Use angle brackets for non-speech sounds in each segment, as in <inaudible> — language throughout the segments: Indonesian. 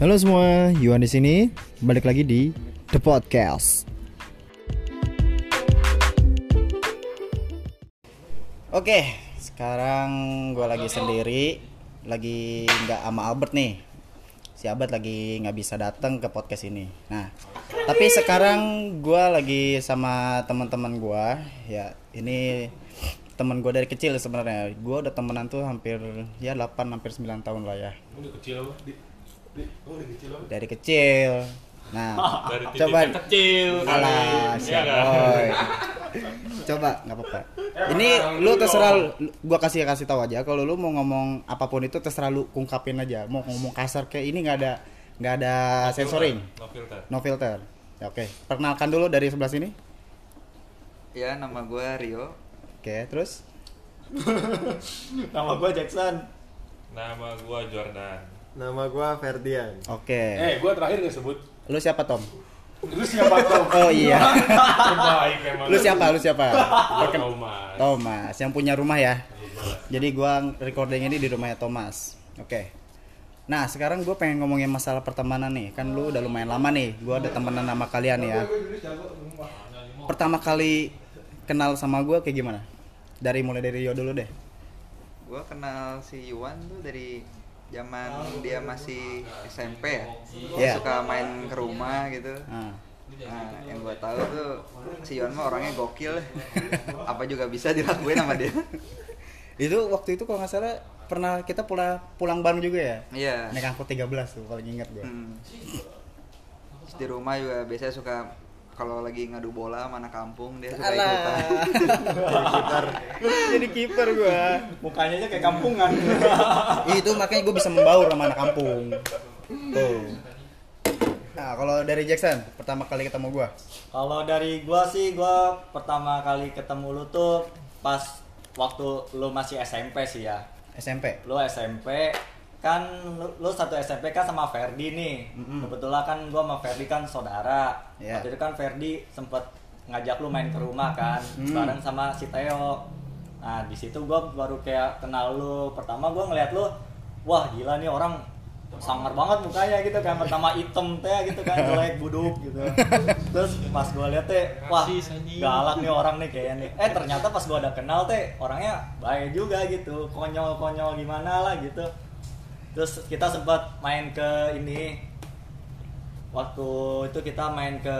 Halo semua, Yuan di sini. Balik lagi di The Podcast. Oke, sekarang gue lagi sendiri, lagi nggak sama Albert nih. Si Albert lagi nggak bisa datang ke podcast ini. Nah, tapi sekarang gue lagi sama teman-teman gue. Ya, ini teman gue dari kecil sebenarnya. Gue udah temenan tuh hampir ya 8 hampir 9 tahun lah ya. Udah kecil apa? Dari kecil. Nah, <laughs> Dari coba kecil. Alah, Iya siap kan? boy. Coba, nggak apa-apa. Ini lu terserah, lu- gua kasih kasih tahu aja. Kalau lu mau ngomong apa pun itu terserah lu ungkapin aja. Mau ngomong kasar kayak ini nggak ada nggak ada sensoring, No filter. no filter. Ya, Oke, perkenalkan dulu dari sebelah sini. Ya, nama gue Rio. Oke, terus <laughs> Nama gue Jackson. Nama gua Jordan. Nama gue Ferdian. oke. Eh, gua terakhir nggak sebut. Lu siapa Tom? Lu siapa tuh? <laughs> Oh iya. Terbaik emang. Lu siapa? Lu siapa? Gua Thomas. Thomas, yang punya rumah ya. Jadi gua recording ini di rumahnya Thomas. Oke. Nah, sekarang gue pengen ngomongin masalah pertemanan nih. Kan lu udah lumayan lama nih. Gua ada temenan sama kalian ya. Pertama kali kenal sama gua kayak gimana? Dari mulai dari Rio dulu deh. Gue kenal si Yuan tuh dari zaman dia masih SMP ya. Dia Iya. suka main ke rumah gitu. Nah, Nah, yang gue tahu tuh si Yuan mah orangnya gokil. <laughs> Apa juga bisa dilakuin sama dia. <laughs> itu waktu itu kalau nggak salah pernah kita pulang pulang bareng juga ya? Iya. Naik angkot 13 tuh paling ingat gua. Hmm. Di rumah juga biasanya suka kalau lagi ngadu bola sama anak kampung dia suka ikutan. <laughs> Alah. Jadi kiper gua. Mukanya aja kayak kampungan. <laughs> itu makanya gue bisa membaur sama anak kampung tuh nah kalau dari Jackson pertama kali ketemu gue Kalau dari gua sih gua pertama kali ketemu lu tuh pas waktu lu masih SMP sih ya. SMP Lu SMP kan lu, lu satu SMP kan sama Ferdi nih. Mm-mm. Kebetulan kan gua sama Ferdi kan saudara. Iya. Waktu itu kan Ferdi sempet ngajak lu main ke rumah kan Hmm. bareng sama si Theo. Nah, di situ gua baru kayak kenal lu. Pertama gua ngeliat lu, wah gila nih orang sangar banget mukanya gitu kan pertama item teh gitu kan jelek buduk gitu <laughs> terus pas gua lihat teh wah galak nih orang nih kayaknya nih eh ternyata pas gua udah kenal teh orangnya baik juga gitu konyol konyol gimana lah gitu terus kita sempat main ke ini. Waktu itu kita main ke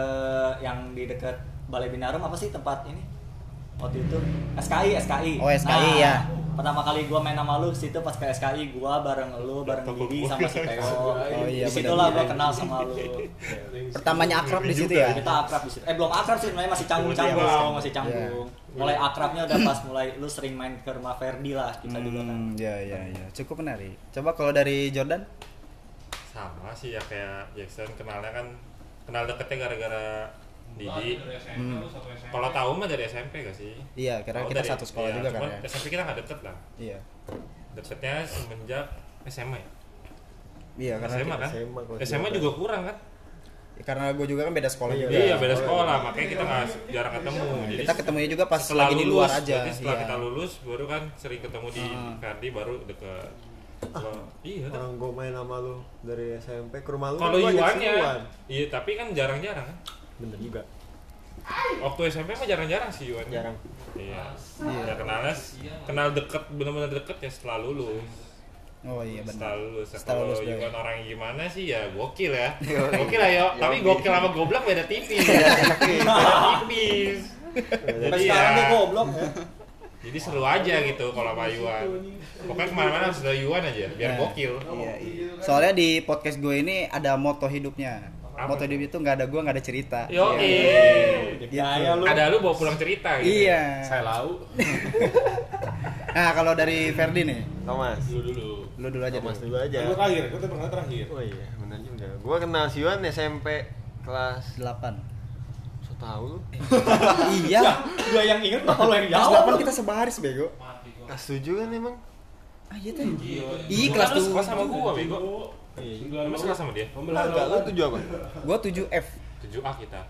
yang di dekat Balai Binarum apa sih tempat ini? Waktu itu? SKI SKI Oh, SKI, ya. Pertama kali gua main sama lu situ pas ke SKI gua bareng lu bareng Didi sama si Theo. Oh, iya, di situ lah gua kenal sama lu. Pertamanya akrab di situ ya? Kita akrab di situ. Eh belum akrab sih sebenarnya masih canggung canggung. masih canggung. Mulai akrabnya udah pas mulai lu sering main ke rumah Ferdi lah kita juga kan. hmm, ya ya ya cukup menarik. Coba kalau dari Jordan? Sama sih ya kayak Jackson kenalnya kan kenal deketnya gara-gara Didi. Hmm. Kalau tahu mah dari SMP gak sih? iya karena Tahu kita dari- satu sekolah iya, juga kan ya SMP kita nggak deket lah. iya Deketnya semenjak SMA ya. iya karena SMA kan? SMA SMA juga kurang kan? karena gue juga kan beda sekolah Iya, juga Iya beda sekolah makanya kita nggak jarang ketemu. Jadi kita ketemunya juga pas setelah lagi di lulus, luar aja Jadi setelah iya. kita lulus baru kan sering ketemu di Ah. Kardi baru deket. Kalau iya. Orang gue main sama lu dari SMP ke rumah lu Kalau Yuan ya, iya tapi kan jarang-jarang kan. Bener juga Waktu SMP mah jarang-jarang sih Yuan. Jarang Iya. Ya kenalnya kenal deket benar-benar deket ya setelah lulus. oh iya Setelah benar lulus. Setelah Kalau lulus, Yuan Bang. orang yang gimana sih ya gokil ya. <laughs> Yoi. gokil lah yo. Tapi gokil sama goblok beda tipis. <laughs> Iya, beda tipis. sampai Jadi sekarang dia ya, goblok ya jadi seru aja gitu kalau sama Yuan. Pokoknya ke mana-mana harus ada Yuan aja biar gokil. Iya, iya. soalnya di podcast gue ini ada moto hidupnya Apa? hidup itu nggak ada gue nggak ada cerita. Yo, Iya. Kayak lu. Ada lu bawa pulang cerita gitu. iya. Saya lau. <laughs> nah kalau dari Ferdi nih? Thomas. Dulu dulu. lu dulu aja Thomas dulu. dulu aja. Gua terakhir, tuh pernah terakhir. Oh iya bener juga. Gue kenal si Yuan SMP kelas delapan. So tau lu? <laughs> Iya. Gua yang inget apa lu yang kelas jawab delapan kita sebaris bego. Kelas 7 kan emang? Ah iya tuh. Iya. Kelas lu tuh. sekelas sama gua bego. Iya Lu sekelas sama dia? Enggak, lu 7 apa? gua 7 F 7A kita.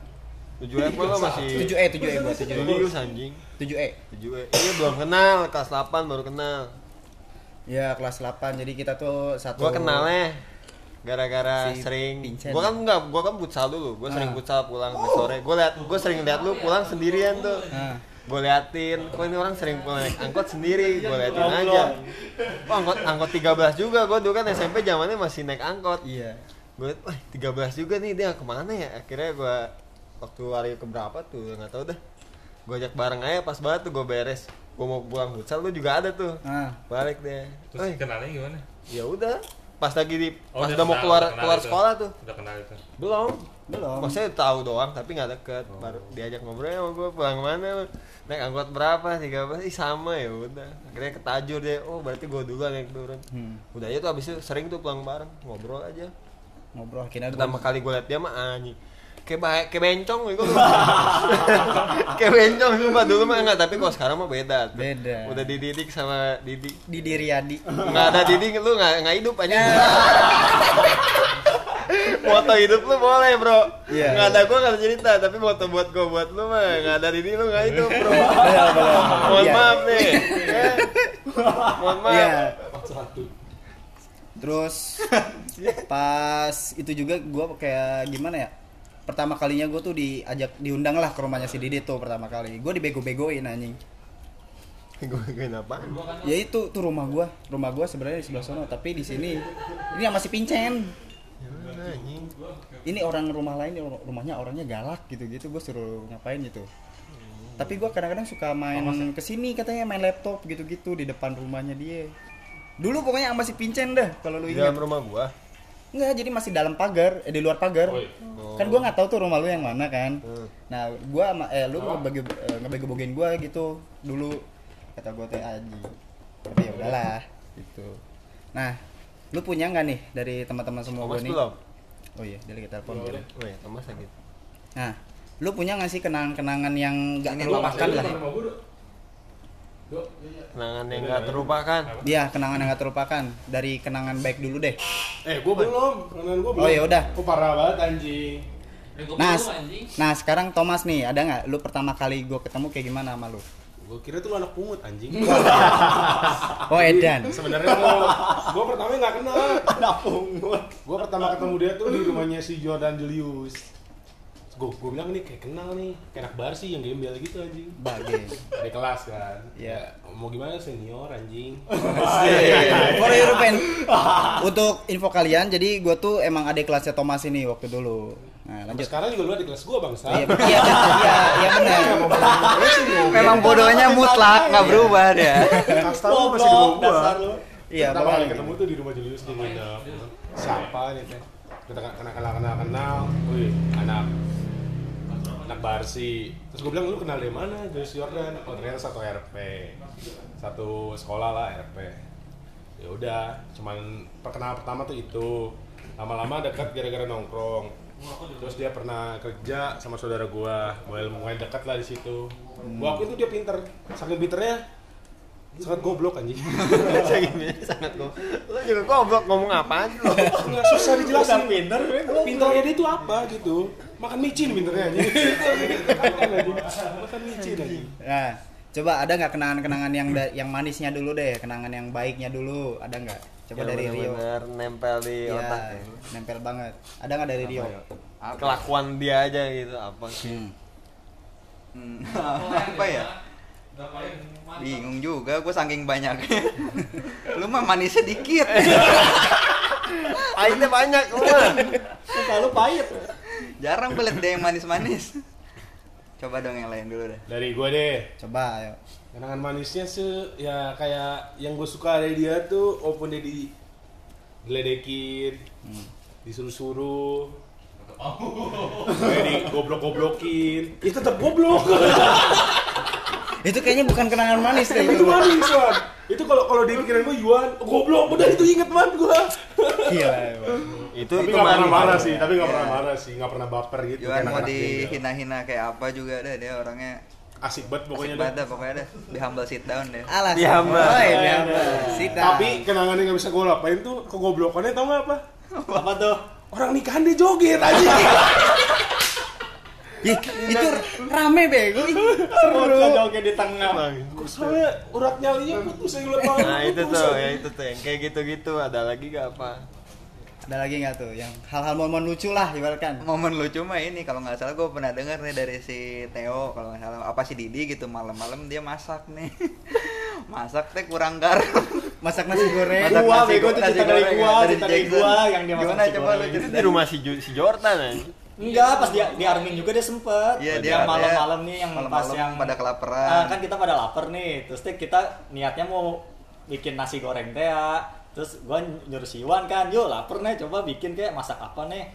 7 F lo masih 7 E 7 E gua 7 E Julius anjing 7 E 7 E Iya belum kenal, kelas 8 baru kenal ya kelas 8 jadi kita tuh satu Gue kenalnya gara-gara Si sering Vincent. gua kan enggak gua kan futsal dulu gua sering Ah. futsal pulang sampai sore gua liat gua sering liat lu pulang sendirian tuh Ah. Gue liatin. Kok ini orang sering pulang naik angkot sendiri? Gue liatin aja. oh, angkot angkot 13 juga? Gue dulu kan SMP zamannya masih naik angkot. Iya. gue wah 13 juga nih dia ke mana ya? Akhirnya gue waktu hari keberapa tuh? Nggak tahu dah. Gue ajak bareng aja pas banget tuh gue beres. Gue mau pulang futsal lu juga ada tuh. Ah. balik deh. Terus Oi, kenalnya gimana? ya udah pas lagi di Oh, pas udah udah mau keluar udah kenal keluar itu. sekolah tuh Udah kenal itu. belum Belum. maksudnya tahu doang tapi nggak deket Oh. baru diajak ngobrol sama gue pulang ke mana lu naik angkot berapa tiga belas ih sama ya udah akhirnya ketajur deh oh berarti gue duluan yang turun Hmm. udah aja tuh abis itu sering tuh pulang bareng ngobrol aja Ngobrol akhirnya pertama gua- kali gue liat dia mah anjing kayak kayak bencong gitu <laughs> kayak bencong sumpah dulu mah enggak tapi kalau sekarang mah beda Beda. udah dididik sama Didi di diri Adi. nggak ada Didi lu nggak nggak hidup aja moto <laughs> hidup lu boleh bro Iya. nggak ada gua nggak ada cerita tapi moto buat gua buat lu mah nggak ada Didi lu nggak hidup bro Benar, benar. mohon Iya. maaf nih ya. mohon maaf Iya. Satu. Terus <laughs> pas itu juga gua kayak gimana ya? Pertama kalinya gue tuh diajak diundang lah ke rumahnya si Didi tuh pertama kali. Gue dibego-begoin anjing. gue kenapa Ya itu tuh rumah gua. Rumah gua sebenarnya di sebelah sana, tapi di sini ini yang masih pincen. anjing Ini orang rumah lain rum- rumahnya orangnya galak gitu-gitu gue suruh ngapain gitu. Tapi gua kadang-kadang suka main ke sini katanya main laptop gitu-gitu di depan rumahnya dia. Dulu pokoknya masih pincen dah kalau lu di ingat. dalam rumah gua Enggak, jadi masih dalam pagar, eh di luar pagar. Oh, iya. Kan gua nggak tahu tuh rumah lu yang mana kan. Hmm. Nah, gua sama eh lu ngebagi eh, ngebego-begoin gua gitu dulu. Kata gua teh Aji. Tapi ya udahlah gitu. Nah, lu punya nggak nih dari teman-teman semua gua Thomas nih? belum Oh iya, dari kita telepon kira. oh ya Thomas lagi Nah, lu punya nggak sih kenangan-kenangan yang nggak Ini terlupakan lah? Kenangan yang nggak terlupakan Iya, kenangan yang nggak terlupakan. Dari kenangan baik dulu deh. Eh, gua belum. Kanan gua belum. Oh, ya udah. Gua parah banget anjing. Nah, s- nah sekarang Thomas nih, ada nggak? Lu pertama kali gua ketemu kayak gimana sama lu? Gua kira tuh lu anak pungut anjing. <laughs> Oh Edan. Sebenarnya gua, gua pertama nggak kenal. Anak pungut. Gua pertama ketemu dia tuh di rumahnya si Jordan Julius. Gue gue bilang nih kayak kenal nih, kayak anak bar sih yang gembel gitu anjing. Bagai. Dari kelas kan. Iya. Ya, mau gimana senior anjing. For your pen. Untuk info kalian, jadi gue tuh emang adik kelasnya Thomas ini waktu dulu. Nah, Sampai lanjut. sekarang juga lu ada di kelas gua bangsa. Iya, iya, iya, iya benar. Memang bodohnya mutlak nggak berubah dia. Kasta lu masih di bawah gua. dasar lu. Iya, Pertama kali ketemu tuh di rumah Julius nginep. Siapa nih teh? Kita kenal kenal kenal kenal. Wih, anak anak Barsi. Terus gue bilang lu kenal dari mana? Julius Jordan. Oh ternyata satu RP, satu sekolah lah RP. Ya udah, cuman perkenalan pertama tuh itu. Lama-lama dekat gara-gara nongkrong. Terus dia pernah kerja sama saudara gua, mulai mulai dekat lah di situ. Gua akuin tuh dia pinter, saking pinternya sangat goblok anjing. <laughs> sangat goblok lu juga goblok ngomong apaan lu Nggak susah dijelasin. Pinter. Pinternya dia itu apa gitu? Makan micin pinternya anjing. <laughs> Makan micin anjing. Nah, coba ada nggak kenangan-kenangan yang da- yang manisnya dulu deh, kenangan yang baiknya dulu, ada nggak? Coba Yang dari Rio. nempel di Iya, otak ya. nempel banget. Ada nggak dari Rio? Apa? kelakuan dia aja gitu apa sih Hmm. Hmm, <laughs> apa ya? Bingung juga, gue saking banyaknya. <laughs> Lu mah manisnya dikit. pahitnya banyak lu lu pahit. Jarang gue liat dia yang manis-manis. Coba dong yang lain dulu deh. Dari gue deh. Coba, ayo. Kenangan manisnya sih ya kayak yang gue suka dari dia tuh walaupun dia di diledekin, disuruh-suruh, kayak di goblok-goblokin, ya tetap goblok. <laughs> Itu kayaknya bukan kenangan manis deh itu itu. manis Wan. Itu kalau kalau di pikiran gue Yuan, goblok, udah itu inget banget gue. Iya. Itu tapi itu nggak pernah marah sih, tapi nggak Iya. pernah marah sih, nggak pernah baper gitu. Kayak mau dihina-hina kayak apa juga deh dia orangnya asik banget pokoknya asik dah. banget pokoknya deh. Di humble sit down deh. Alas. Di hamba. Oh, di hamba. Sit down. Tapi kenangan yang gak bisa gue lupain tuh kegoblokannya tau gak apa? Apa tuh? Orang nikahan dia joget aja. <laughs> Ih, itu rame bego. Seru. Joget di tengah. Kok soalnya urat nyalinya putus saya ngeliat banget. nah itu tuh ya itu tuh yang kayak gitu-gitu ada lagi gak apa Ada lagi nggak tuh yang hal-hal momen lucu lah ibaratkan. momen lucu mah ini kalau nggak salah gue pernah dengar nih dari si Theo kalau nggak salah apa si Didi gitu malam-malam dia masak nih <laughs> masak teh kurang garam Masak nasi goreng. Masak Gua, nasi bego, nasi cerita dari goreng, gua, dari cerita dari Jackson. gua yang dia masak gimana nasi coba goreng. lu di rumah si, si Jordan anjing. Enggak, pas di, di Armin juga dia sempet Iya, dia malam-malam nih yang pas malam-malam yang pada kelaparan. Ah, kan kita pada lapar nih Terus teh kita niatnya mau bikin nasi goreng teh ya Terus gua nyuruh si Iwan kan Yuk lapar nih coba bikin kayak masak apa nih?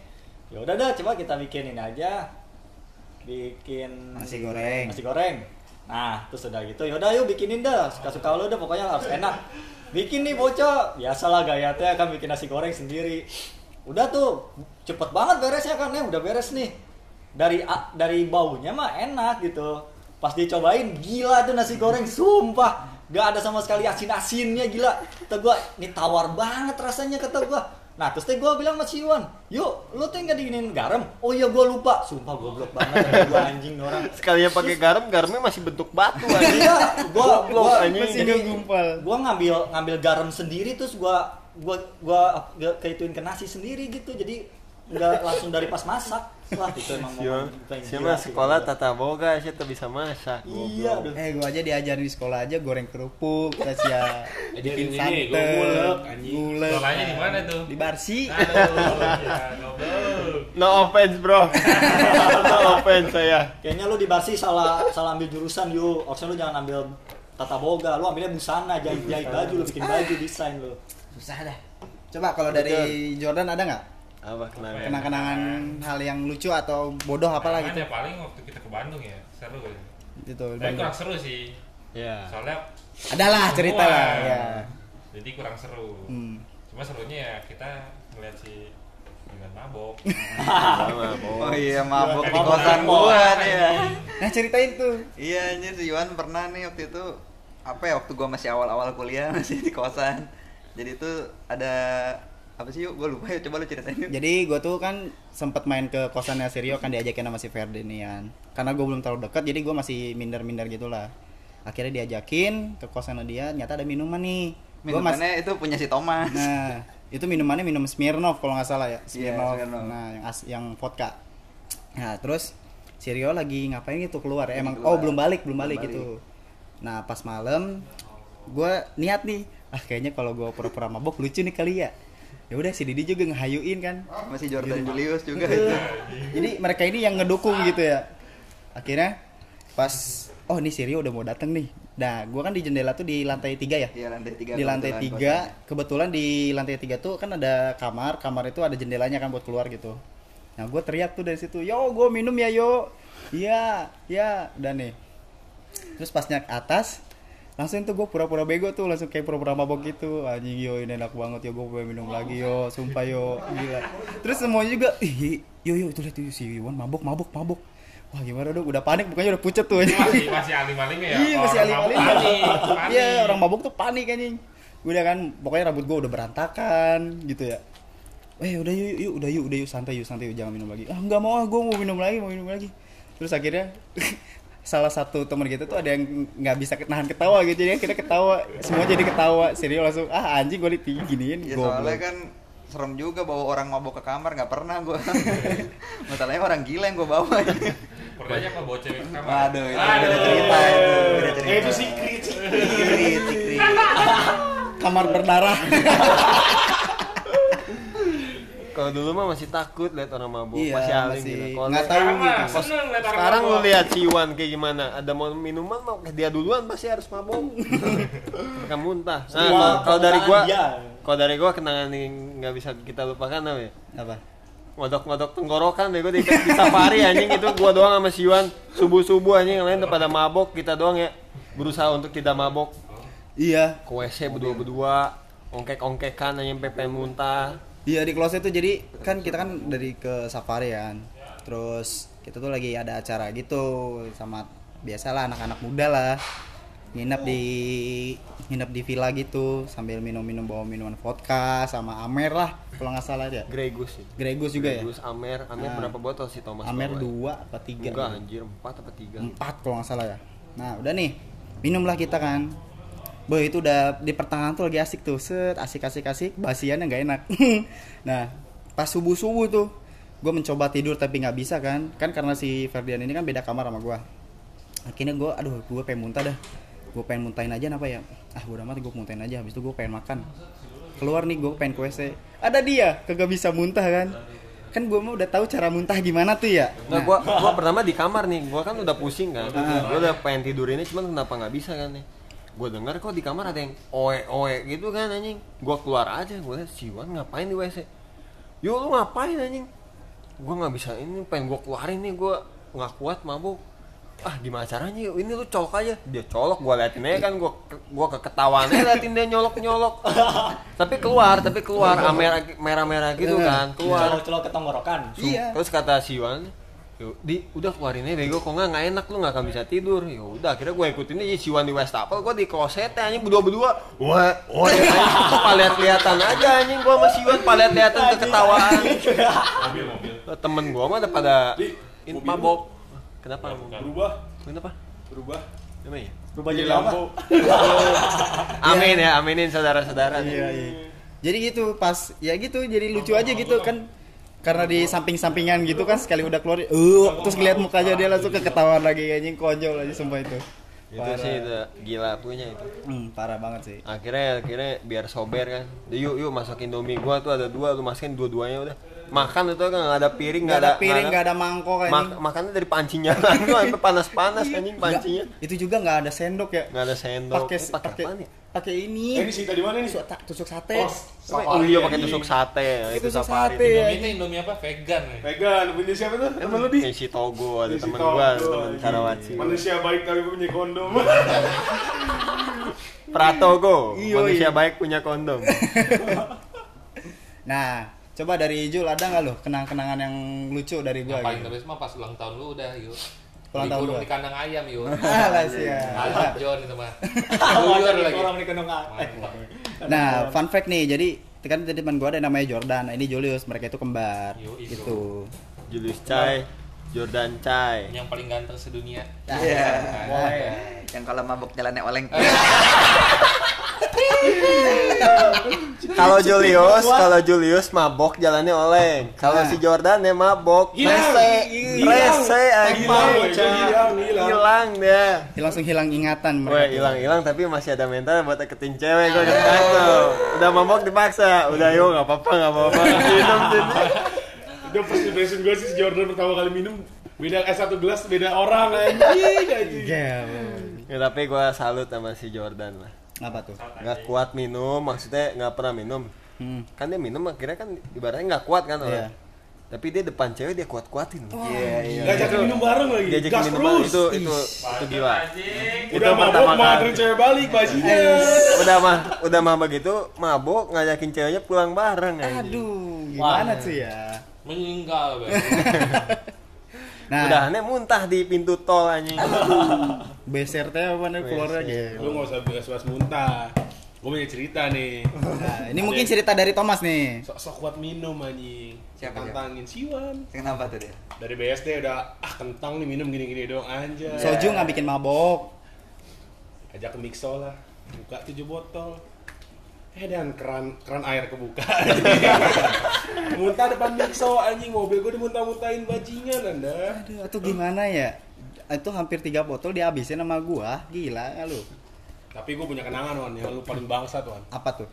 Ya udah dah coba kita bikin ini aja. Bikin Nasi goreng. nasi goreng. Nah terus udah gitu yaudah yuk bikinin dah suka suka lu dah pokoknya harus enak. Bikin nih bocah. Biasalah gaya teh kan bikin nasi goreng sendiri. Udah tuh cepet banget beresnya kan ya udah beres nih. Dari dari baunya mah enak gitu. Pas dicobain gila tuh nasi goreng sumpah gak ada sama sekali asin asinnya gila. Kata gua ini tawar banget rasanya kata gua. Nah terus teh gua bilang sama si Iwan yuk lu tuh nggak diinin garam? Oh iya gua lupa. Sumpah goblok banget gua anjing orang. Sekalinya pakai garam, garamnya masih bentuk batu anjing. iya gua Goblok, gua anjing. Gumpal. gua ngambil ngambil garam sendiri terus gua gua gua gua keituin ke nasi sendiri gitu. Jadi nggak langsung dari pas masak wah itu emang sekolah gua. tata boga sih tuh bisa masak. iya aduh. Eh, gua aja diajarin di sekolah aja goreng kerupuk, terus ya Ajarin bikin gulek, anjing. gulek. Sekolahnya di mana tuh? Di Barsi. Aduh, <laughs> ya, goblok. No offense bro. <laughs> no offense saya. kayaknya lu di Barsi salah salah ambil jurusan yuk harusnya lu jangan ambil tata boga lu ambilnya busana jahit jahit baju lu bikin baju desain lu Susah dah. Coba kalau dari Jordan ada nggak Apa kenapa? kenang-kenangan hal yang lucu atau bodoh apalah gitu? ya paling waktu kita ke Bandung ya, seru ya. Gitu. Tapi kurang seru sih. Ya. Soalnya Adalah cerita lah ya. Jadi kurang seru. Hmm. Cuma serunya ya kita ngeliat si dengan mabok. <laughs> Oh iya mabok di kosan gua nih ya <laughs> Nah ceritain tuh. iya anjir si Iwan pernah nih waktu itu apa ya waktu gua masih awal-awal kuliah <laughs> masih di kosan jadi itu ada apa sih yuk gua lupa ya coba lu ceritain yuk Jadi gue tuh kan sempet main ke kosannya Sirio kan diajakin sama si Ferdinand. Karena gue belum terlalu dekat jadi gue masih minder-minder gitulah. Akhirnya diajakin ke kosannya dia, nyata ada minuman nih. Gua mas- minumannya itu punya si Thomas Nah, itu minumannya minum Smirnoff kalau nggak salah ya. Iya, Smirnoff. Smirnoff. Nah, yang as- yang vodka. Nah, terus si Rio lagi ngapain gitu keluar ya? Emang keluar. oh belum balik, belum Belum balik, balik. gitu. Nah, pas malam gue niat nih, ah kayaknya kalau gue pura-pura mabok lucu nih kali ya. Ya udah si Didi juga ngehayuin kan. masih Jordan Julius juga Betul. itu. Jadi mereka ini yang ngedukung gitu ya. Akhirnya pas oh ini si Rio udah mau dateng nih. Nah, gua kan di jendela tuh di lantai tiga ya? Iya lantai tiga di lantai tiga. kebetulan di lantai tiga tuh kan ada kamar. Kamar itu ada jendelanya kan buat keluar gitu. Nah gue teriak tuh dari situ yo gue minum ya yo. Iya iya. Dan nih. Terus pas naik atas langsung tuh gue pura-pura bego tuh langsung kayak pura-pura mabok gitu anjing yo ini enak banget yo gue pengen minum lagi yo sumpah yo gila terus semuanya juga ih yo yo itu lihat si Iwan mabok mabok mabok wah gimana dong udah panik bukannya udah pucet tuh masih masih alim-alim ya. Iya masih alim-alim. Iya orang mabuk tuh panik anjing. Udah kan pokoknya rambut gua udah berantakan gitu ya. Eh udah yuk, yuk udah yuk udah yuk santai yuk santai yuk jangan minum lagi. Ah nggak mau ah gua mau minum lagi mau minum lagi. Terus akhirnya <laughs> salah satu teman kita tuh ada yang nggak bisa nahan ketawa gitu. Jadi kita ketawa semua jadi ketawa. Serius langsung ah anjing gue diginiin ya soalnya kan serem juga bawa orang mabok ke kamar nggak pernah gua. <laughs> Masalahnya orang gila yang gua bawa. Pernahnya apa bawa cewek ke kamar? waduh itu beda cerita itu beda cerita. Eh, itu secret. secret secret kamar berdarah <laughs> Kalau dulu mah masih takut lihat orang mabuk, Iya, masih alim masih gitu. Kalau nggak tahu gitu. orang Sekarang lu lihat si Iwan kayak gimana? Ada mau minuman mau dia duluan pasti harus mabuk. <laughs> Mereka muntah. Nah, kalau- dari gua, penggunaan dia. kalau dari gua kenangan yang nggak bisa kita lupakan apa ya? apa Ngodok-ngodok tenggorokan deh gua di, di safari anjing itu gua doang sama si Iwan subuh-subuh anjing yang lain pada mabok, kita doang ya berusaha untuk tidak mabok. iya Ke WC berdua-berdua, ongkek-ongkekan anjing pengen muntah. Iya di closet tuh jadi kan kita kan dari ke safari kan. Terus kita tuh lagi ada acara gitu sama biasalah anak-anak muda lah. Nginep di nginep di villa gitu sambil minum-minum bawa minuman vodka sama Amer lah kalau nggak salah ya. Gregus itu. Gregus juga ya. Gregus, Amer, Amer Ah. berapa botol sih Thomas? Amer ya? dua apa tiga? Enggak gitu. anjir, empat apa tiga? Empat kalau nggak salah ya. Nah udah nih minumlah kita kan. Boy itu udah di pertengahan tuh lagi asik tuh, set asik asik asik, basiannya nggak enak. <laughs> nah pas subuh subuh tuh, gue mencoba tidur tapi nggak bisa kan, kan karena si Ferdian ini kan beda kamar sama gue. Akhirnya gue, aduh gue pengen muntah dah, gue pengen muntahin aja apa ya? Ah gue udah mati gue muntahin aja, habis itu gue pengen makan. Keluar nih gue pengen ke WC, ada dia, kagak bisa muntah kan? Kan gue mah udah tahu cara muntah gimana tuh ya. Nah, gua gua pertama di kamar nih, gua kan udah pusing kan. Ah. Gua udah pengen tidur ini cuman kenapa nggak bisa kan nih. Gua dengar kok di kamar ada yang oe oe gitu kan anjing. Gua keluar aja, gua liat si Wan ngapain di WC. Yo lu ngapain anjing? Gua nggak bisa ini pengen gua keluarin nih gua nggak kuat mabuk. Ah gimana caranya? Ini lu colok aja. Dia colok gua liatin aja kan gua gua keketahuan aja <laughs> liatin dia nyolok-nyolok. tapi keluar, tapi keluar ah, merah merah-merah gitu kan. Keluar. Celok-celok ke tenggorokan. Iya. Terus kata si Wan, Yuk, di udah keluarin aja bego. Kok nggak nggak enak lu nggak akan bisa tidur. Ya udah akhirnya gue ikutin aja si Wan di Westapel gue di kloset anjing berdua berdua wah wah anjing palet kelihatan aja anjing. Gue sama si Wan palet kelihatan keketawaan mobil mobil. Temen gue mah udah pada in mabok. Kenapa? Berubah. Kenapa? Berubah. Emang ya Berubah jadi lampu. <laughs> amin ya aminin saudara-saudara. Iya, iya. Jadi gitu pas ya gitu jadi lucu aja gitu kan karena di samping-sampingan gitu kan sekali udah keluar uh terus ngeliat mukanya dia langsung keketahuan lagi anjing konyol aja sumpah itu. itu Parah. sih itu gila punya itu Hmm, parah banget sih. akhirnya akhirnya biar sober kan yuk yuk masakin indomie gua tuh ada dua lu masukin dua-duanya udah makan itu kan nggak ada piring Gak ada piring, nggak gak ada mangkok Mak anjing. makannya dari pancinya kan tuh panas-panas anjing Nggak, pancinya itu juga nggak ada sendok ya. nggak ada sendok Pakai pakai pakai apa nih pakai eh, ini ini. sih tadi mana nih Tusuk, sate. oh, oh iya pakai tusuk sate itu Tusuk safari sate ya. Indomie itu Indomie apa? Vegan ya? Vegan punya siapa tuh temen lu di si Togo ada temen Togo, gua temen anjing. Karawaci manusia baik tapi punya kondom <laughs> Pratogo Iya, manusia iya. baik punya kondom <laughs> Nah, coba dari Jul ada nggak lo kenang-kenangan yang lucu dari gua? Yang paling gitu? mah pas ulang tahun lu udah yuk. Ulang tahun gua. di kandang ayam yuk. <laughs> Alah siap. Mantap John itu mah. <laughs> Dari lagi. orang di kendong Mantap. Nah, fun fact nih, jadi kan tadi teman gua ada namanya Jordan, ini Julius, mereka itu kembar, gitu. Julius Chai Jordan Chai Yang paling ganteng sedunia. Iya. Boleh. Yang kalau mabuk jalannya oleng. <laughs> kalau Julius kalau Julius mabok jalannya oleng kalau Nah. si Jordan ya mabok Hilang. rese Hilang. rese Hilang, boy. hilang hilang hilang dia Dia langsung hilang ingatan Wah mereka. hilang hilang tapi masih ada mental buat deketin cewek gue tuh. Udah mabok dipaksa. Udah yuk nggak apa-apa nggak apa-apa. <laughs> Minum sini. Itu first impression gue sih si Jordan pertama kali minum beda eh satu gelas beda orang anjing anjing. Iya. Ya, tapi gue salut sama si Jordan lah. Apa tuh? Nggak kuat minum, maksudnya nggak pernah minum. Hmm. Kan dia minum akhirnya kan ibaratnya nggak kuat kan orang. Iya. Tapi dia depan cewek dia kuat-kuatin. Iya, iya. Ngajakin minum bareng lagi. Jadi Gas minum terus. itu itu itu gila. Udah mabok mau anterin cewek balik bajingan. Udah mah udah mah begitu mabok ngajakin ceweknya pulang bareng. Aduh, gimana Wah. tuh ya? Meninggal. <laughs> Nah, Udah aneh muntah di pintu tol anjing. <laughs> beser teh apa nih keluarnya gitu. Lu nggak usah bahas-bahas muntah. Gue punya cerita nih. Nah, ini mungkin cerita dari Thomas nih. Sok-sok kuat minum anjing. Siapa, siapa? Tantangin Siwan. Kenapa tuh dia? Dari BSD udah ah kentang nih minum gini-gini doang anjay. Soju nggak bikin mabok. Ajak ke Mixo lah. Buka tujuh botol. Eh dan keran keran air kebuka. <laughs> Muntah depan Mixo anjing mobil gue dimuntah-muntahin bajingan anda. Aduh, atau gimana ya? Itu hampir tiga botol dihabisin sama gua. Gila nggak lu? Tapi gue punya kenangan wan yang lu paling bangsa tuh wan. Apa tuh?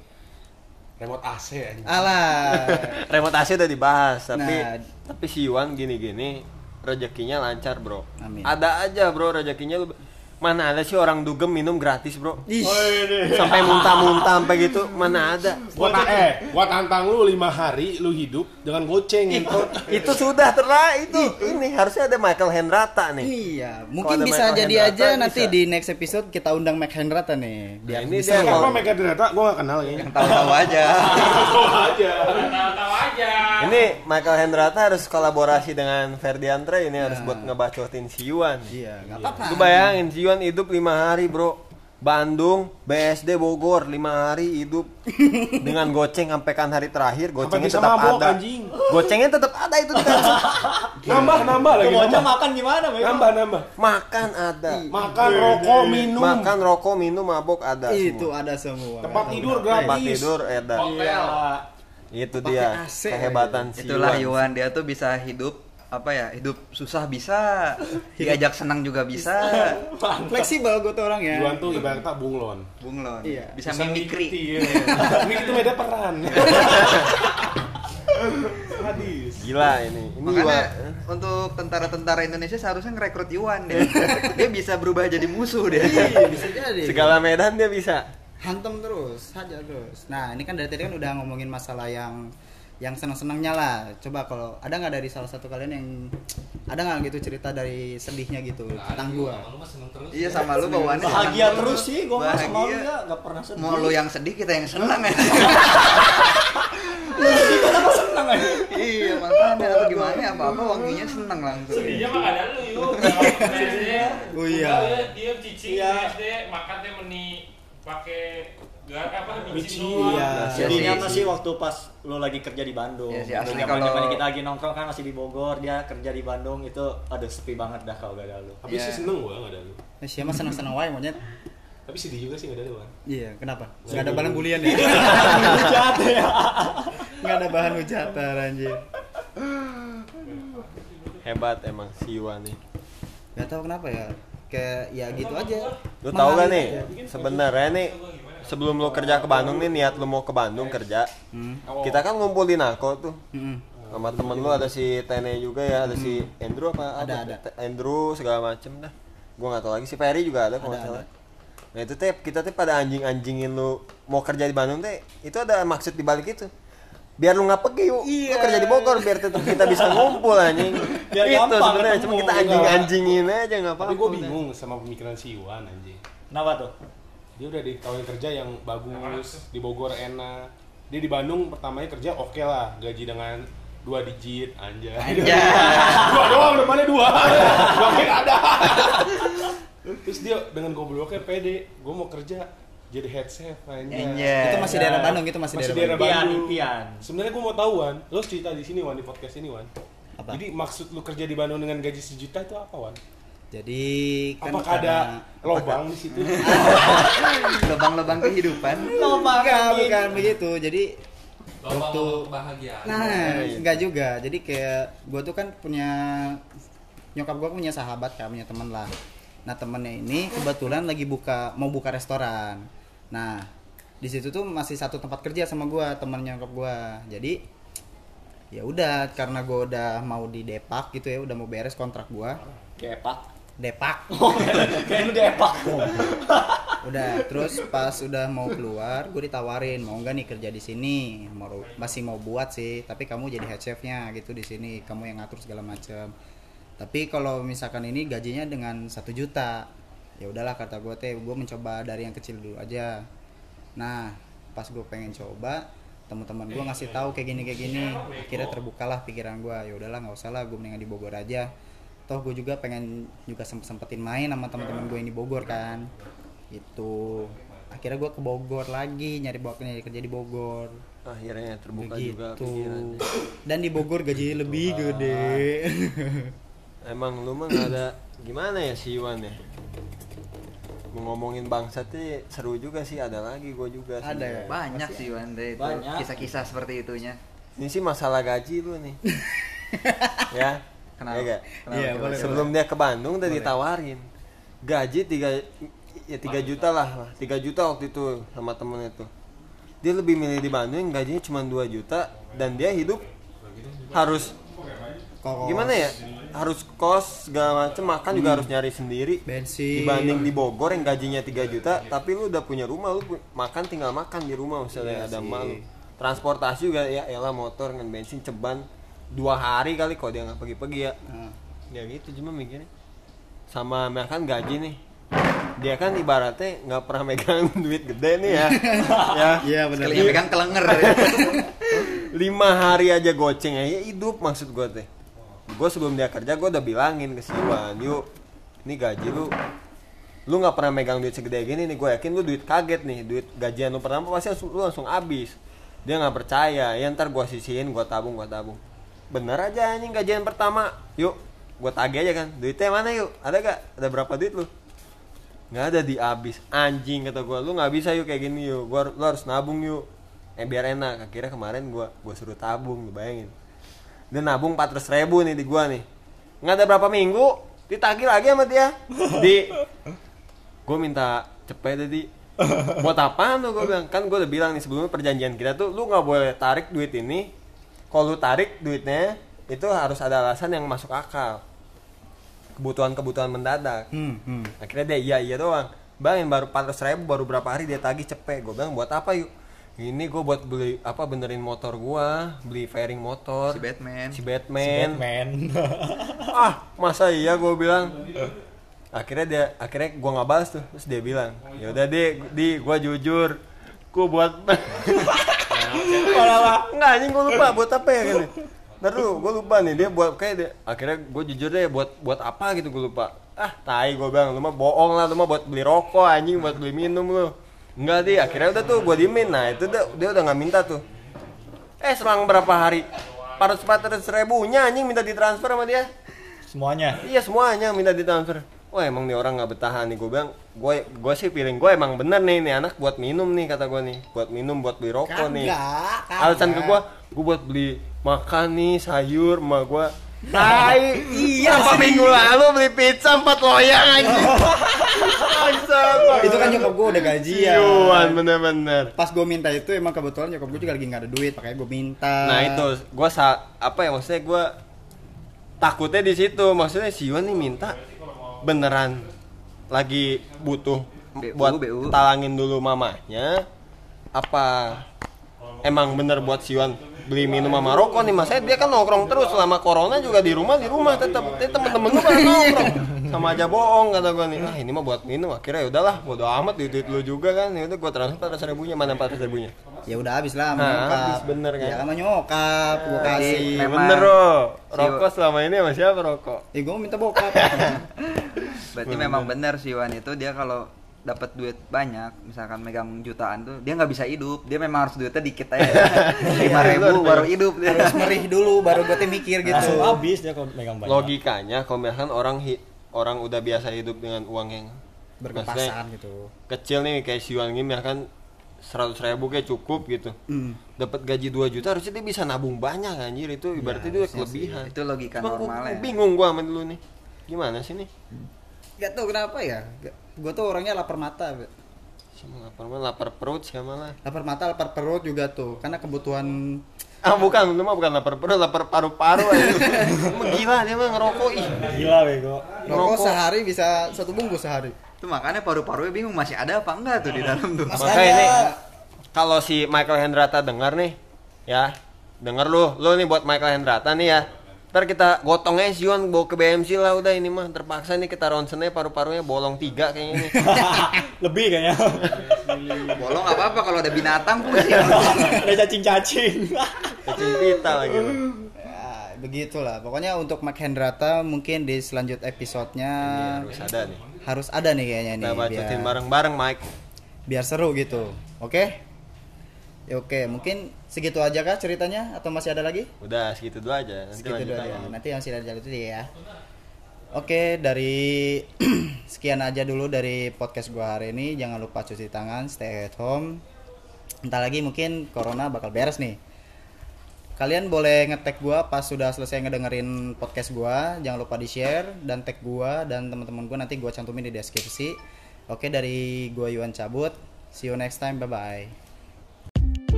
Remote AC anjing. Alah. <laughs> Remote AC udah dibahas, tapi Nah. tapi si Iwan gini-gini rezekinya lancar, Bro. Amin. Ada aja, Bro, rezekinya lu mana ada sih orang dugem minum gratis, Bro? Ih. Sampai muntah-muntah sampai gitu, mana ada? Gua ta- eh, gua tantang lu lima hari lu hidup dengan goceng ngentot. Itu sudah terlah itu. Ini harusnya ada Michael Henrata nih. Iya, mungkin bisa Michael jadi Hendrata, aja bisa. nanti di next episode kita undang Mac Hendrata nih. Biar Nah, ini bisa dia Siapa kalau- mereka ternyata gua gak kenal kayaknya. Tahu-tahu aja. <laughs> Tahu aja. Tahu-tahu aja. Ini Michael Hendrata harus kolaborasi dengan Ferdiantre ini harus buat ngebacotin si Yuan. Iya, nggak apa-apa. Lu bayangin si Yuan hidup lima hari, Bro. Bandung, BSD Bogor, lima hari hidup dengan goceng sampai kan hari terakhir, gocengnya tetap mabok, ada. anjing. Gocengnya tetap ada itu. <laughs> Nambah, nambah lagi. Nambah, makan gimana, Bego? nambah. nambah. Makan ada. Makan, rokok, minum. Makan rokok, minum, mabok ada. Itu semua. ada semua. Tempat tidur Tempat gratis. tidur ada. Iya. Itu dia AC. kehebatan si Itulah Iwan. Yuan dia tuh bisa hidup apa ya hidup susah bisa <laughs> diajak senang juga bisa Fleksibel gue tuh orangnya. Iwan tuh ibaratnya bunglon. bunglon Iya. bisa mimikri Iya. <laughs> Ini itu beda peran. <laughs> Hadis. Gila ini. Ini makanya Iwan. untuk tentara-tentara Indonesia seharusnya ngerekrut Yuan deh dia bisa berubah jadi musuh deh Iya, bisa jadi. Segala medan dia bisa. hantem terus, hajar terus. Nah, ini kan dari tadi kan udah ngomongin masalah yang yang senang-senangnya lah. Coba kalau ada nggak dari salah satu kalian yang ada nggak gitu cerita dari sedihnya gitu tentang gua? iya sama lu bawaannya Bahagia senang terus sih, gua mah sama lu enggak pernah sedih. mau lu yang sedih kita yang senang ya Kenapa seneng aja? iya makanya atau gimana ya apa apa wanginya senang langsung Sedihnya mah ada lu yuk. <laughs> Oh iya. Dia cicing Iya. SD makan teh meni pakai gar apa Micin. Iya. Sedihnya si- mah sih waktu pas lu lagi kerja di Bandung. Iya sih, asli Zaman- kalau- zaman kita lagi nongkrong kan masih di Bogor, dia kerja di Bandung itu aduh sepi banget dah kalau gak ada lu. Tapi Iya. sih seneng gua nggak ada lu. Nah, siapa senang-senang wae monyet? Tapi sedih juga sih nggak ada lu kan. Iya, kenapa? Nggak Nggak ada ada bahan bulian ya? Jahat ya. Nggak ada bahan ucapan anjir. Hebat emang si Iwan nih. Gak tahu kenapa ya. Kayak ya gitu aja. Lu tahu gak nih? aja. Sebenarnya nih sebelum lu kerja ke Bandung nih niat lu mau ke Bandung kerja. Hmm. Kita kan ngumpul di Nako tuh. Hmm. Sama temen lu ada si Tene juga ya, ada si Andrew apa? Ada, apa? ada. Andrew segala macem dah. Gua nggak tahu lagi si Ferry juga ada kalau Ada, nggak salah. ada. Nah itu teh kita teh pada anjing-anjingin lu mau kerja di Bandung teh itu ada maksud di balik itu. Biar lu nggak pergi yuk, lu kerja di Bogor biar tetap kita bisa ngumpul anjing. Biar itu gampang sebenarnya cuma kita anjing-anjingin aja nggak apa-apa. Tapi gua bingung sama pemikiran si Iwan anjing. Kenapa tuh? Dia udah ditawarin kerja yang bagus, di Bogor enak. Dia di Bandung pertamanya kerja oke lah, gaji dengan dua digit anjay. Anjay. <laughs> dua doang depannya dua. <laughs> Kira ada. Terus dia dengan gobloknya pede, gue mau kerja jadi head chef anjay. Anjay. Itu masih daerah Bandung, itu masih, Masih daerah daerah Bandung. impian. Sebenarnya gue mau tahu Wan, lo cerita di sini Wan di podcast ini Wan. Apa? Jadi maksud lu kerja di Bandung dengan gaji sejuta itu apa Wan? Jadi kan Apakah ada karena- lobang di situ? <laughs> lubang-lubang kehidupan Enggak, bukan begitu. Jadi waktu kebahagiaan. Nah, enggak juga. Jadi kayak gue tuh kan punya nyokap gue punya sahabat kan, punya teman lah. Nah temennya ini kebetulan lagi buka mau buka restoran. Nah di situ tuh masih satu tempat kerja sama gue temennya nyokap gue. Jadi ya udah karena gue udah mau di Depak gitu ya, udah mau beres kontrak gue. Kepak. Depak. <laughs> Kayak lu depak. <laughs> udah terus pas udah mau keluar gue ditawarin mau nggak nih kerja di sini? Mau masih mau buat sih tapi kamu jadi head chefnya gitu di sini kamu yang ngatur segala macam tapi kalau misalkan ini gajinya dengan satu juta ya udahlah kata gue teh gue mencoba dari yang kecil dulu aja. Nah pas gue pengen coba teman-teman gue ngasih tahu kayak gini kayak gini. Akhirnya terbukalah pikiran gue ya udahlah nggak usah lah gue mendingan di Bogor aja toh gue juga pengen juga sempet sempetin main sama teman-teman gue yang di Bogor kan itu akhirnya gue ke Bogor lagi nyari bawa nyari kerja di Bogor Akhirnya terbuka begitu juga pikirannya. dan di Bogor gajinya lebih gede <laughs> Emang lu mah nggak ada gimana ya si Iwan ya? Ngomongin bangsat sih seru juga sih ada lagi gue juga sih. Ada ya? banyak sih Wan deh itu Banyak. kisah-kisah seperti itunya Ini sih masalah gaji lu nih. <laughs> ya. Kenapa? Ya? Iya, boleh. Sebelum dia ke Bandung udah ditawarin. Gaji tiga ya 3 juta lah 3 juta waktu itu sama temennya tuh. Dia lebih milih di Bandung yang gajinya cuma 2 juta dan dia hidup harus Kok gimana ya? Harus kos segala macem makan juga harus nyari sendiri. Bensin. Dibanding di Bogor yang gajinya 3 juta tapi lu udah punya rumah lu pu- makan tinggal makan di rumah misalnya Iya ada malu transportasi juga ya elah motor dengan bensin ceban dua hari kali kalau dia nggak pergi-pergi ya. Nah, ya gitu cuma mikirnya. Sama makan gaji nih. Dia kan ibaratnya nggak pernah megang <laughs> duit gede nih ya. <laughs> Ya. Iya benar. Sekalinya pegang kelenger. <laughs> Lima hari aja goceng aja hidup maksud gue teh. Gue sebelum dia kerja gue udah bilangin ke si Iwan yuk ini gaji lu. Lu nggak pernah megang duit segede gini nih gue yakin lu duit kaget nih. Duit gajian lu pertama pasti langsung, lu langsung habis. Dia nggak percaya. Ya ntar gue sisihin gue tabung gue tabung bener aja anjing gajian pertama. Yuk gue tagih aja kan. Duitnya mana yuk? Ada gak ada berapa duit lu? Nggak ada di abis anjing kata gue lu nggak bisa yuk kayak gini yuk. Gua lu harus nabung yuk. Eh biar enak. Akhirnya kemarin gue gue suruh tabung lu bayangin. Dia nabung 400 ribu nih di gua nih. Nggak ada berapa minggu ditagih lagi sama dia. Di gue minta cepet tadi buat apa tuh gue bilang. Kan gue udah bilang nih sebelumnya perjanjian kita tuh lu nggak boleh tarik duit ini kalau lu tarik duitnya itu harus ada alasan yang masuk akal. Kebutuhan-kebutuhan mendadak. Hmm, hmm. akhirnya dia iya iya doang. Bang yang baru 400 ribu baru berapa hari dia tagih cepet. Gue bilang buat apa yuk? Ini gue buat beli apa benerin motor gua beli fairing motor. Si Batman. si Batman, Batman. <laughs> ah masa iya? Gue bilang. Akhirnya dia akhirnya gua nggak balas tuh. Terus dia bilang ya udah deh di gua jujur. Gua buat <laughs> <laughs> malah nggak anjing gua lupa buat apa ya kan Ntar dulu, gue lupa nih dia buat kayak dia, akhirnya gue jujur deh buat buat apa gitu gue lupa. Ah, tai gue bilang lu mah bohong lah, lu mah buat beli rokok anjing, buat beli minum lu. Enggak deh, akhirnya udah tuh gue diemin. Nah, itu udah, dia udah nggak minta tuh. Eh, selang berapa hari? 400 ribunya anjing minta ditransfer sama dia. Semuanya. Iya semuanya minta ditransfer. Wah emang nih orang nggak betahan nih gue bilang gue gue sih feeling gue emang bener nih nih anak buat minum nih kata gue nih. Buat minum buat beli rokok nih. alasan ke gue gue buat beli makan nih sayur sama gue Tai, iya Berapa minggu lalu beli pizza empat loyang Bangsat. itu kan nyokap gue udah gajian Siuan bener-bener. Pas gue minta itu emang kebetulan nyokap gue juga lagi nggak ada duit makanya gue minta. Nah itu, gue sa apa ya maksudnya gue takutnya di situ. Maksudnya si Yuan nih minta beneran lagi butuh BU, buat BU. talangin dulu mamanya apa emang bener buat si Yuan beli minum sama rokok nih mas? Dia kan nongkrong terus selama corona juga di rumah di rumah tetap tapi temen-temen lu pada nongkrong <laughs> sama aja bohong kata gue nih. Ah ini mah buat minum akhirnya ya udahlah bodo amat duit duit lu juga kan. Ya udah gue transfer empat ribunya mana empat ribunya ya udah habis lah sama Nah, nyokap. habis bener kan. ya sama nyokap gue Jadi, kasih. memang- bener loh Si- rokok selama ini sama siapa rokok? Ya gue minta bokap. <laughs> Berarti memang benar si Wan itu dia kalau dapat duit banyak, misalkan megang jutaan tuh, dia nggak bisa hidup. Dia memang harus duitnya dikit aja. <laughs> Lima ribu baru hidup. Dia. harus merih dulu baru gue teh mikir gitu. Langsung habis dia kalau megang banyak. logikanya kalau misalkan orang hi- orang udah biasa hidup dengan uang yang berkepasan gitu. kecil nih kayak si Yuan ini misalkan seratus ribu kayak cukup gitu. Hmm. dapat gaji 2 juta harusnya dia bisa nabung banyak anjir. Itu ibaratnya dia udah harusnya kelebihan. Itu logika Cuma gua- normal ya. gua bingung gua sama dulu nih. Gimana sih nih? Gak tau kenapa ya. Gue tuh orangnya lapar mata sama lapar mah lapar perut sama lah. Lapar mata lapar perut juga tuh. Karena kebutuhan ah bukan lu mah bukan lapar perut lapar paru-paru aja <laughs> Emang gila dia mah ngerokok ih Gila bego. rokok Rokok. sehari bisa satu bungkus sehari Itu makanya paru-parunya bingung masih ada apa enggak tuh di dalam tuh. Mas- Makanya ada. ini kalau si Michael Hendrata dengar nih, ya, denger lu, lu nih buat Michael Hendrata nih ya. Ntar kita gotong aja si Yuan bawa ke BMC lah udah ini mah terpaksa nih kita ronsennya paru-parunya bolong tiga kayaknya nih. <laughs> Lebih kayaknya. Bolong nggak apa-apa kalau ada binatang pusing. <laughs> Ada cacing-cacing. Cacing pita lagi. ya, begitulah pokoknya untuk Mark Hendrata mungkin di selanjut Ini episodenya harus ada nih. harus ada nih kayaknya nih Kita bacotin biar, bareng-bareng Mike. biar seru gitu oke ya oke mungkin segitu aja kah ceritanya? Atau masih ada lagi? Udah segitu dulu aja. Nanti segitu lagi. aja nanti masih ada itu dia ya. Oke dari <clears throat> sekian aja dulu dari podcast gua hari ini. Jangan lupa cuci tangan stay at home. Entar lagi mungkin corona bakal beres nih. Kalian boleh ngetek gua pas sudah selesai ngedengerin podcast gua. Jangan lupa di share dan tag gua dan teman-teman gua. Nanti gua cantumin di deskripsi. Oke dari gua Yuan cabut. See you next time. Bye bye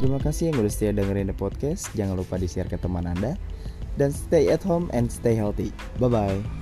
Terima kasih yang udah setia dengerin the podcast. Jangan lupa di-share ke teman Anda. Dan stay at home and stay healthy. Bye-bye.